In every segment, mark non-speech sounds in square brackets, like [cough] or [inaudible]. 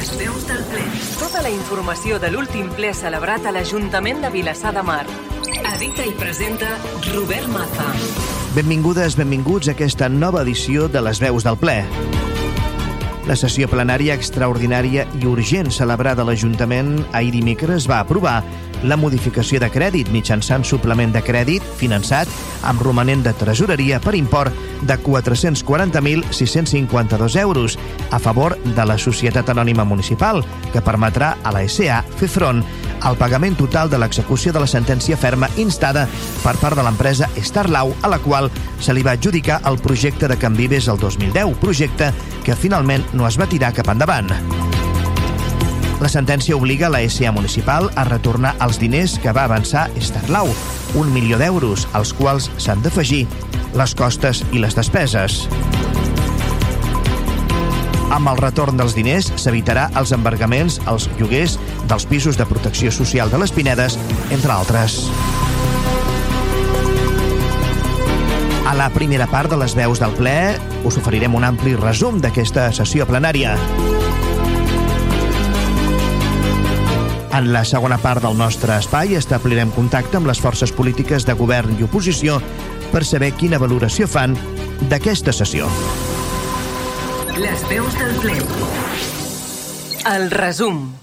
Les veus del ple. Tota la informació de l'últim ple celebrat a l'Ajuntament de Vilassar de Mar. Edita i presenta Robert Maza. Benvingudes, benvinguts a aquesta nova edició de les veus del ple. La sessió plenària extraordinària i urgent celebrada a l'Ajuntament ahir dimecres va aprovar la modificació de crèdit mitjançant suplement de crèdit finançat amb romanent de tresoreria per import de 440.652 euros a favor de la Societat Anònima Municipal, que permetrà a la SA fer front al pagament total de l'execució de la sentència ferma instada per part de l'empresa Starlau, a la qual se li va adjudicar el projecte de Can Vives el 2010, projecte que finalment no es va tirar cap endavant. La sentència obliga la SA municipal a retornar els diners que va avançar Starlau, un milió d'euros, als quals s'han d'afegir les costes i les despeses. Amb el retorn dels diners s'evitarà els embargaments als lloguers dels pisos de protecció social de les Pinedes, entre altres. A la primera part de les veus del ple us oferirem un ampli resum d'aquesta sessió plenària. En la segona part del nostre espai establirem contacte amb les forces polítiques de govern i oposició per saber quina valoració fan d'aquesta sessió. Les veus del ple. El resum.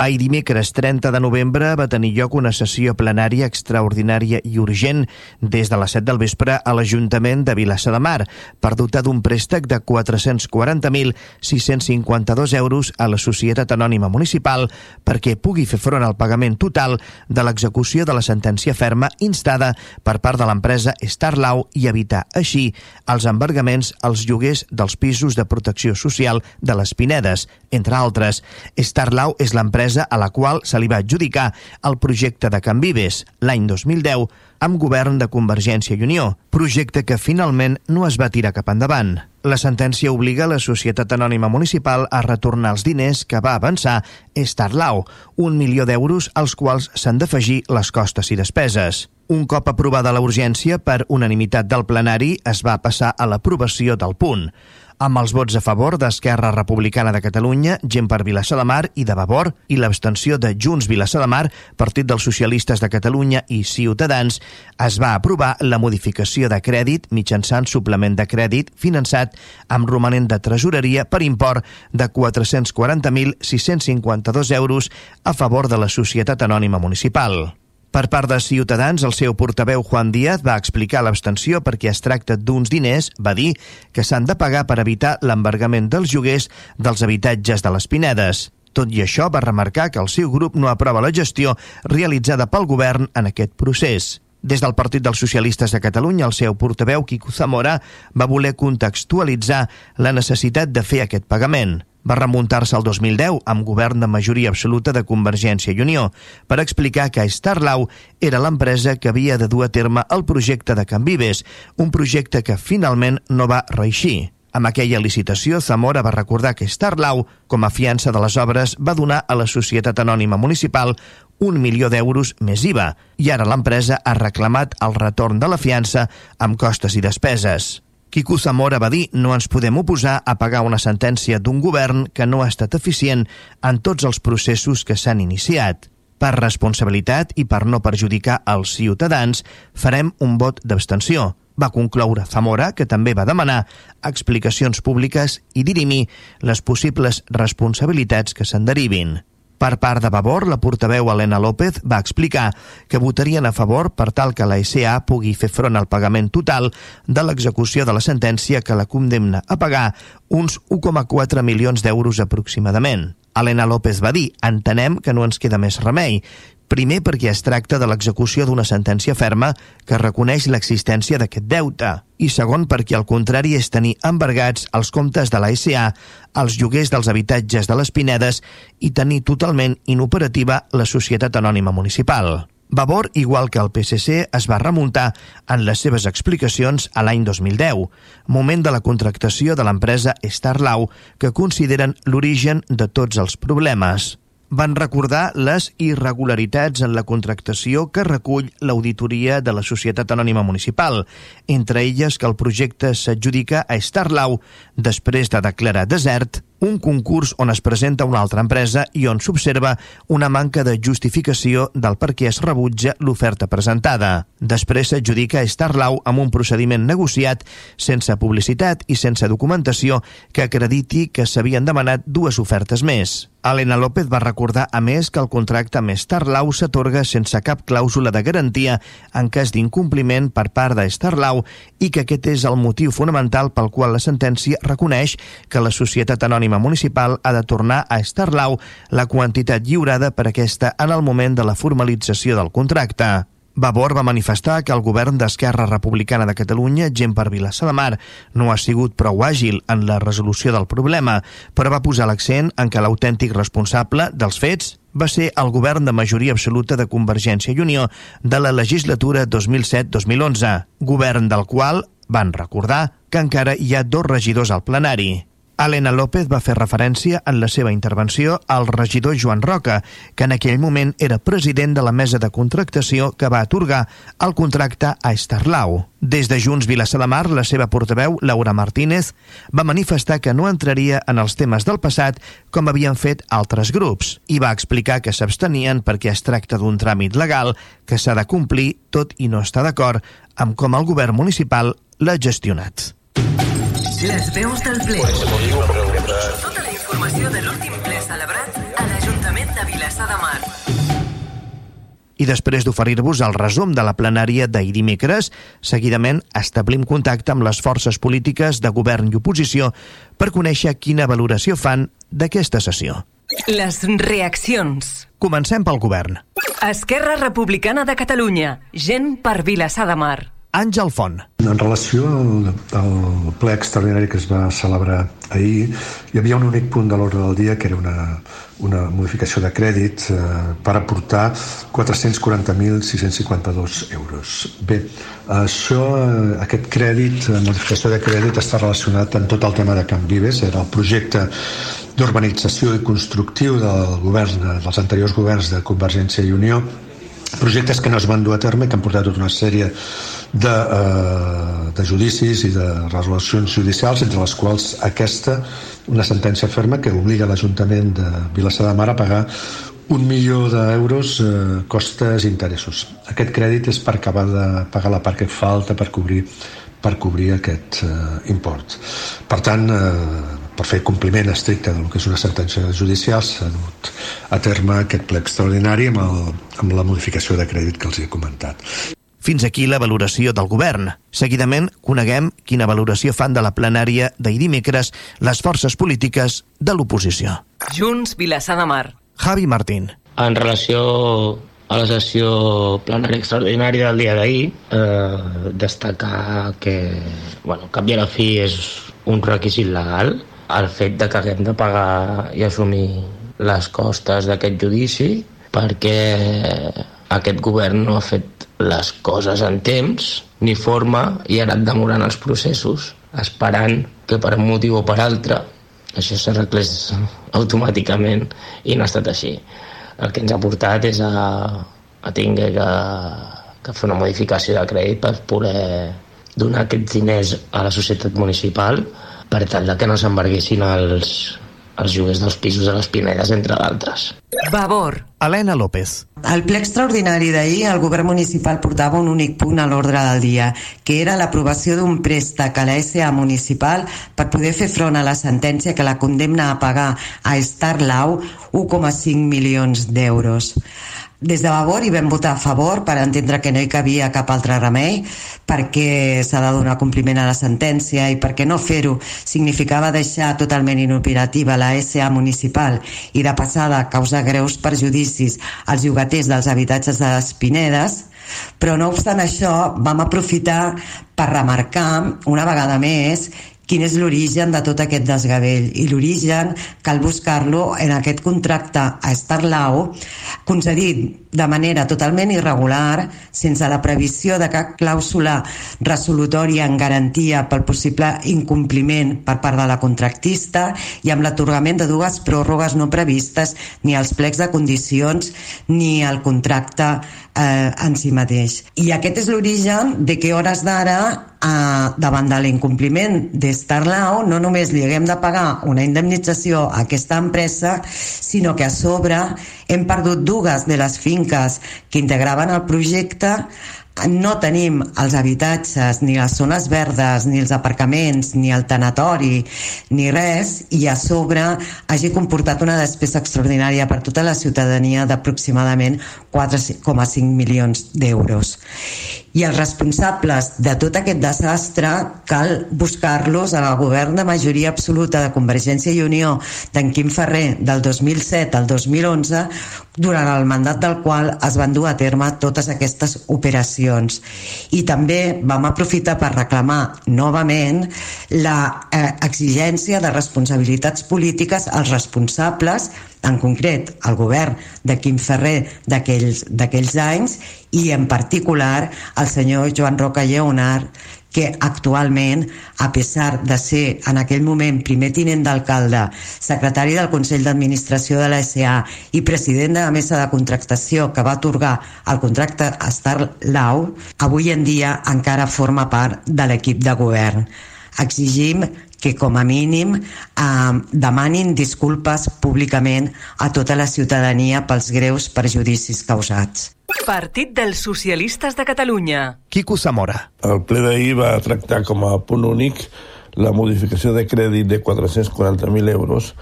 Ahir dimecres 30 de novembre va tenir lloc una sessió plenària extraordinària i urgent des de les 7 del vespre a l'Ajuntament de Vilassa de Mar per dotar d'un préstec de 440.652 euros a la Societat Anònima Municipal perquè pugui fer front al pagament total de l'execució de la sentència ferma instada per part de l'empresa Starlau i evitar així els embargaments als lloguers dels pisos de protecció social de les Pinedes, entre altres. Starlau és l'empresa empresa a la qual se li va adjudicar el projecte de Can Vives l'any 2010 amb govern de Convergència i Unió, projecte que finalment no es va tirar cap endavant. La sentència obliga la Societat Anònima Municipal a retornar els diners que va avançar Starlau, un milió d'euros als quals s'han d'afegir les costes i despeses. Un cop aprovada la urgència per unanimitat del plenari, es va passar a l'aprovació del punt amb els vots a favor d'Esquerra Republicana de Catalunya, Gent per Vilassar de Mar i de Vavor, i l'abstenció de Junts Vilassar de Mar, Partit dels Socialistes de Catalunya i Ciutadans, es va aprovar la modificació de crèdit mitjançant suplement de crèdit finançat amb romanent de tresoreria per import de 440.652 euros a favor de la Societat Anònima Municipal. Per part de Ciutadans, el seu portaveu Juan Díaz va explicar l'abstenció perquè es tracta d'uns diners, va dir, que s'han de pagar per evitar l'embargament dels lloguers dels habitatges de les Pinedes. Tot i això, va remarcar que el seu grup no aprova la gestió realitzada pel govern en aquest procés. Des del Partit dels Socialistes de Catalunya, el seu portaveu, Quico Zamora, va voler contextualitzar la necessitat de fer aquest pagament va remuntar-se al 2010 amb govern de majoria absoluta de Convergència i Unió per explicar que Starlau era l'empresa que havia de dur a terme el projecte de Can Vives, un projecte que finalment no va reixir. Amb aquella licitació, Zamora va recordar que Starlau, com a fiança de les obres, va donar a la Societat Anònima Municipal un milió d'euros més IVA, i ara l'empresa ha reclamat el retorn de la fiança amb costes i despeses. Quico Zamora va dir no ens podem oposar a pagar una sentència d'un govern que no ha estat eficient en tots els processos que s'han iniciat. Per responsabilitat i per no perjudicar els ciutadans, farem un vot d'abstenció. Va concloure Zamora, que també va demanar explicacions públiques i dirimir les possibles responsabilitats que se'n derivin. Per part de Vavor, la portaveu Helena López va explicar que votarien a favor per tal que la SA pugui fer front al pagament total de l'execució de la sentència que la condemna a pagar uns 1,4 milions d'euros aproximadament. Helena López va dir, entenem que no ens queda més remei, Primer perquè es tracta de l'execució d'una sentència ferma que reconeix l'existència d'aquest deute. I segon perquè el contrari és tenir embargats els comptes de la SA, els lloguers dels habitatges de les Pinedes i tenir totalment inoperativa la Societat Anònima Municipal. Vavor, igual que el PSC, es va remuntar en les seves explicacions a l'any 2010, moment de la contractació de l'empresa Starlau, que consideren l'origen de tots els problemes van recordar les irregularitats en la contractació que recull l'auditoria de la Societat Anònima Municipal, entre elles que el projecte s'adjudica a Starlau després de declarar desert un concurs on es presenta una altra empresa i on s'observa una manca de justificació del per què es rebutja l'oferta presentada. Després s'adjudica Starlau amb un procediment negociat sense publicitat i sense documentació que acrediti que s'havien demanat dues ofertes més. Helena López va recordar, a més, que el contracte amb Starlau s'atorga sense cap clàusula de garantia en cas d'incompliment per part de Starlau i que aquest és el motiu fonamental pel qual la sentència reconeix que la Societat Anònima Municipal ha de tornar a Starlau la quantitat lliurada per aquesta en el moment de la formalització del contracte. Vavor va manifestar que el govern d'Esquerra Republicana de Catalunya, gent per Vilassar de Mar, no ha sigut prou àgil en la resolució del problema, però va posar l'accent en que l'autèntic responsable dels fets va ser el govern de majoria absoluta de Convergència i Unió de la legislatura 2007-2011, govern del qual van recordar que encara hi ha dos regidors al plenari. Helena López va fer referència en la seva intervenció al regidor Joan Roca, que en aquell moment era president de la mesa de contractació que va atorgar el contracte a Estarlau. Des de Junts Vilassar la seva portaveu, Laura Martínez, va manifestar que no entraria en els temes del passat com havien fet altres grups i va explicar que s'abstenien perquè es tracta d'un tràmit legal que s'ha de complir tot i no està d'acord amb com el govern municipal l'ha gestionat. Les veus del ple. Tota la informació de l'últim ple celebrat a l'Ajuntament de Vilassar de Mar. I després d'oferir-vos el resum de la plenària d'ahir dimecres, seguidament establim contacte amb les forces polítiques de govern i oposició per conèixer quina valoració fan d'aquesta sessió. Les reaccions. Comencem pel govern. Esquerra Republicana de Catalunya. Gent per Vilassar de Mar. Àngel Font. En relació al, al ple extraordinari que es va celebrar ahir, hi havia un únic punt de l'ordre del dia que era una, una modificació de crèdit eh, per aportar 440.652 euros. Bé, això, eh, aquest crèdit, la modificació de crèdit està relacionat amb tot el tema de Can Vives, era el projecte d'urbanització i constructiu del govern, dels anteriors governs de Convergència i Unió, projectes que no es van dur a terme que han portat tota una sèrie de, eh, de judicis i de resolucions judicials, entre les quals aquesta, una sentència ferma que obliga l'Ajuntament de Vilassar de Mar a pagar un milió d'euros eh, costes i interessos. Aquest crèdit és per acabar de pagar la part que falta per cobrir per cobrir aquest eh, import. Per tant, eh, per fer compliment estricte del que és una sentència judicial s'ha dut a terme aquest ple extraordinari amb, el, amb la modificació de crèdit que els he comentat. Fins aquí la valoració del govern. Seguidament, coneguem quina valoració fan de la plenària d'ahir dimecres les forces polítiques de l'oposició. Junts, Vilassar de Mar. Javi Martín. En relació a la sessió plenària extraordinària del dia d'ahir, eh, destacar que, bueno, cap i a la fi és un requisit legal el fet de que haguem de pagar i assumir les costes d'aquest judici perquè aquest govern no ha fet les coses en temps ni forma i ha anat demorant els processos esperant que per un motiu o per altre això s'arreglés automàticament i no ha estat així. El que ens ha portat és a, a tinguer que, que fer una modificació de crèdit per poder donar aquests diners a la societat municipal per tal que no s'embarguessin els, els lloguers dels pisos de les Pinedes, entre d'altres. Vavor. Helena López. Al ple extraordinari d'ahir, el govern municipal portava un únic punt a l'ordre del dia, que era l'aprovació d'un préstec a la SA municipal per poder fer front a la sentència que la condemna a pagar a Starlau 1,5 milions d'euros. Des de Vavor hi vam votar a favor per entendre que no hi cabia cap altre remei perquè s'ha de donar compliment a la sentència i perquè no fer-ho significava deixar totalment inoperativa la SA municipal i de passada causar greus perjudicis als llogaters dels habitatges de les Pinedes. Però no obstant això vam aprofitar per remarcar una vegada més quin és l'origen de tot aquest desgavell i l'origen cal buscar-lo en aquest contracte a Starlau concedit de manera totalment irregular sense la previsió de cap clàusula resolutòria en garantia pel possible incompliment per part de la contractista i amb l'atorgament de dues pròrrogues no previstes ni als plecs de condicions ni al contracte eh, en si mateix. I aquest és l'origen de que hores d'ara eh, davant de l'incompliment d'Estarlau no només li haguem de pagar una indemnització a aquesta empresa, sinó que a sobre hem perdut dues de les finques que integraven el projecte no tenim els habitatges, ni les zones verdes, ni els aparcaments, ni el tanatori, ni res, i a sobre hagi comportat una despesa extraordinària per tota la ciutadania d'aproximadament 4,5 milions d'euros. I els responsables de tot aquest desastre cal buscar-los al govern de majoria absoluta de Convergència i Unió d'en Quim Ferrer del 2007 al 2011 durant el mandat del qual es van dur a terme totes aquestes operacions. I també vam aprofitar per reclamar novament la eh, exigència de responsabilitats polítiques als responsables, en concret el govern de Quim Ferrer d'aquells anys i en particular el senyor Joan Roca Lleonard que actualment, a pesar de ser en aquell moment primer tinent d'alcalde, secretari del Consell d'Administració de la SA i president de la mesa de contractació que va atorgar el contracte a Star Lau, avui en dia encara forma part de l'equip de govern. Exigim que com a mínim eh, demanin disculpes públicament a tota la ciutadania pels greus perjudicis causats. Partit dels Socialistes de Catalunya. Quico Zamora. El ple d'ahir va tractar com a punt únic la modificació de crèdit de 440.000 euros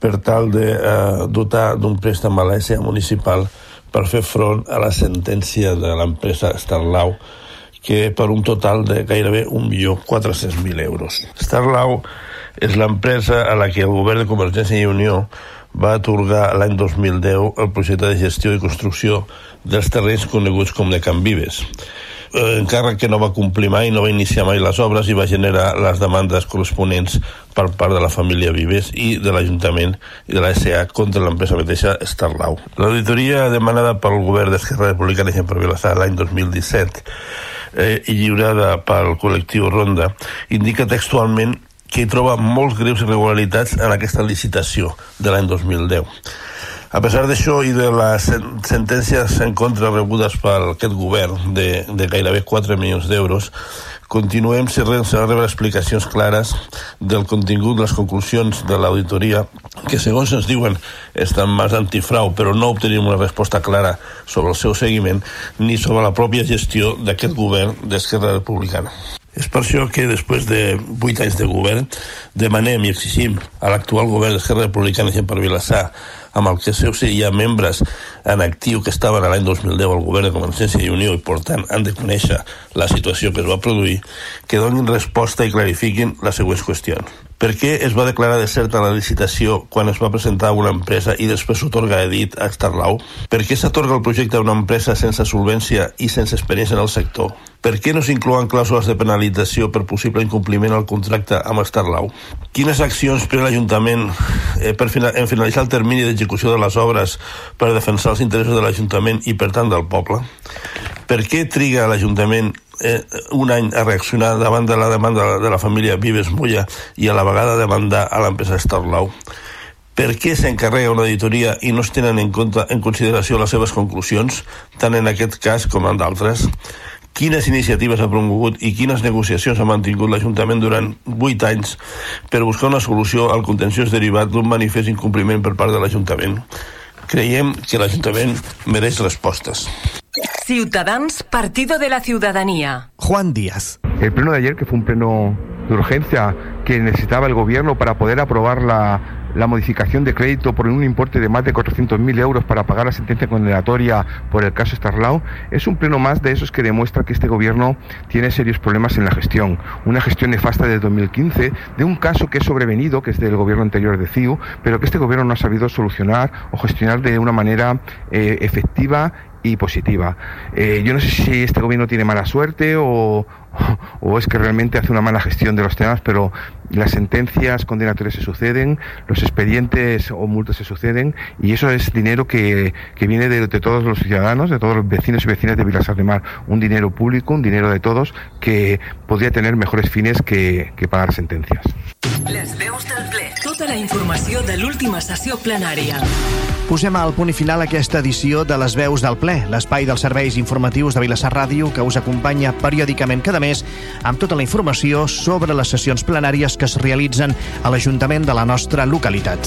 per tal de eh, dotar d'un préstec a l'ESA municipal per fer front a la sentència de l'empresa Starlau que per un total de gairebé 1.400.000 euros. Starlau és l'empresa a la que el govern de Convergència i Unió va atorgar l'any 2010 el projecte de gestió i construcció dels terrenys coneguts com de Can Vives. Eh, encara que no va complir mai, no va iniciar mai les obres i va generar les demandes corresponents per part de la família Vives i de l'Ajuntament i de la SA contra l'empresa mateixa Starlau. L'auditoria demanada pel govern d'Esquerra Republicana i per Vilassar l'any 2017 eh, i lliurada pel col·lectiu Ronda, indica textualment que hi troba molts greus irregularitats en aquesta licitació de l'any 2010. A pesar d'això i de les sentències en contra rebudes per aquest govern de, de gairebé 4 milions d'euros, continuem sense rebre explicacions clares del contingut de les conclusions de l'auditoria, que segons ens diuen estan més antifrau, però no obtenim una resposta clara sobre el seu seguiment ni sobre la pròpia gestió d'aquest govern d'Esquerra Republicana. És per això que després de vuit anys de govern demanem i exigim a l'actual govern d'Esquerra Republicana i per Vilassar amb el que seus hi ha membres en actiu que estaven l'any 2010 al govern de Convergència i Unió i per tant han de conèixer la situació que es va produir, que donin resposta i clarifiquin les següents qüestions. Per què es va declarar deserta la licitació quan es va presentar una empresa i després s'otorga a dit a Starlau? Per què s'atorga el projecte a una empresa sense solvència i sense experiència en el sector? Per què no s'inclouen clàusules de penalització per possible incompliment al contracte amb Starlau? Quines accions pren l'Ajuntament eh, per fina en finalitzar el termini d'execució de les obres per defensar els interessos de l'Ajuntament i, per tant, del poble? Per què triga l'Ajuntament eh, un any a reaccionar davant de la demanda de la família Vives Molla i a la vegada demandar a l'empresa Starlau? Per què s'encarrega una auditoria i no es tenen en compte en consideració les seves conclusions, tant en aquest cas com en d'altres? Quines iniciatives ha promogut i quines negociacions ha mantingut l'Ajuntament durant vuit anys per buscar una solució al contenciós derivat d'un manifest incompliment per part de l'Ajuntament. Creiem que l'Ajuntament mereix respostes. Ciutadans, Partido de la Ciudadanía. Juan Díaz. El pleno de ayer, que fue un pleno de urgencia que necesitaba el gobierno para poder aprobar la, la modificación de crédito por un importe de más de 400.000 euros para pagar la sentencia condenatoria por el caso Starlau, es un pleno más de esos que demuestra que este gobierno tiene serios problemas en la gestión. Una gestión nefasta de 2015, de un caso que es sobrevenido, que es del gobierno anterior de CIU, pero que este gobierno no ha sabido solucionar o gestionar de una manera eh, efectiva y positiva. Eh, yo no sé si este gobierno tiene mala suerte o, [laughs] o es que realmente hace una mala gestión de los temas, pero las sentencias condenatorias se suceden, los expedientes o multas se suceden y eso es dinero que, que viene de, de, todos los ciudadanos, de todos los vecinos y vecinas de Vilasar de Mar, un dinero público, un dinero de todos que podría tener mejores fines que, que pagar sentencias. Les del ple. Tota la informació de l'última sessió plenària. Posem al punt i final aquesta edició de les veus del ple, l'espai dels serveis informatius de Vilassar Ràdio que us acompanya periòdicament cada mes amb tota la informació sobre les sessions plenàries que es realitzen a l'Ajuntament de la nostra localitat.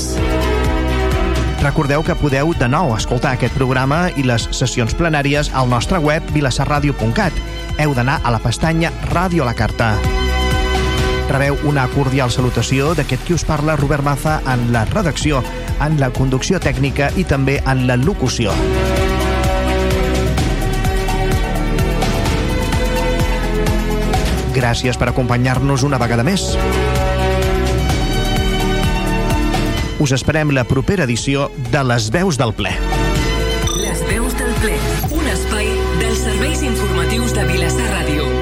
Recordeu que podeu de nou escoltar aquest programa i les sessions plenàries al nostre web vilassarradio.cat. Heu d'anar a la pestanya Ràdio a la Carta. Rebeu una cordial salutació d'aquest qui us parla, Robert Maza, en la redacció, en la conducció tècnica i també en la locució. Gràcies per acompanyar-nos una vegada més. Us esperem la propera edició de Les Veus del Ple. Les veus del ple, un espai dels serveis informatius de Vilassar Ràdio.